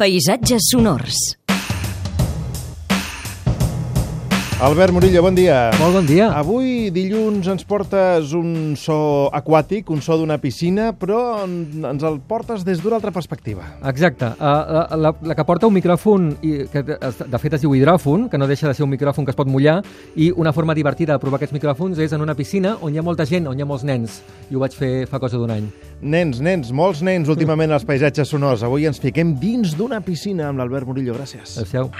Paisatges sonors. Albert Murillo, bon dia. Molt bon dia. Avui, dilluns, ens portes un so aquàtic, un so d'una piscina, però en- ens el portes des d'una altra perspectiva. Exacte. Uh, la, la, la que porta un micròfon, i, que de de fet es diu hidròfon, que no deixa de ser un micròfon que es pot mullar, i una forma divertida de provar aquests micròfons és en una piscina on hi ha molta gent, on hi ha molts nens. I ho vaig fer fa cosa d'un any. Nens, nens, molts nens últimament als paisatges sonors. Avui ens fiquem dins d'una piscina amb l'Albert Murillo. Gràcies. Adéu-siau.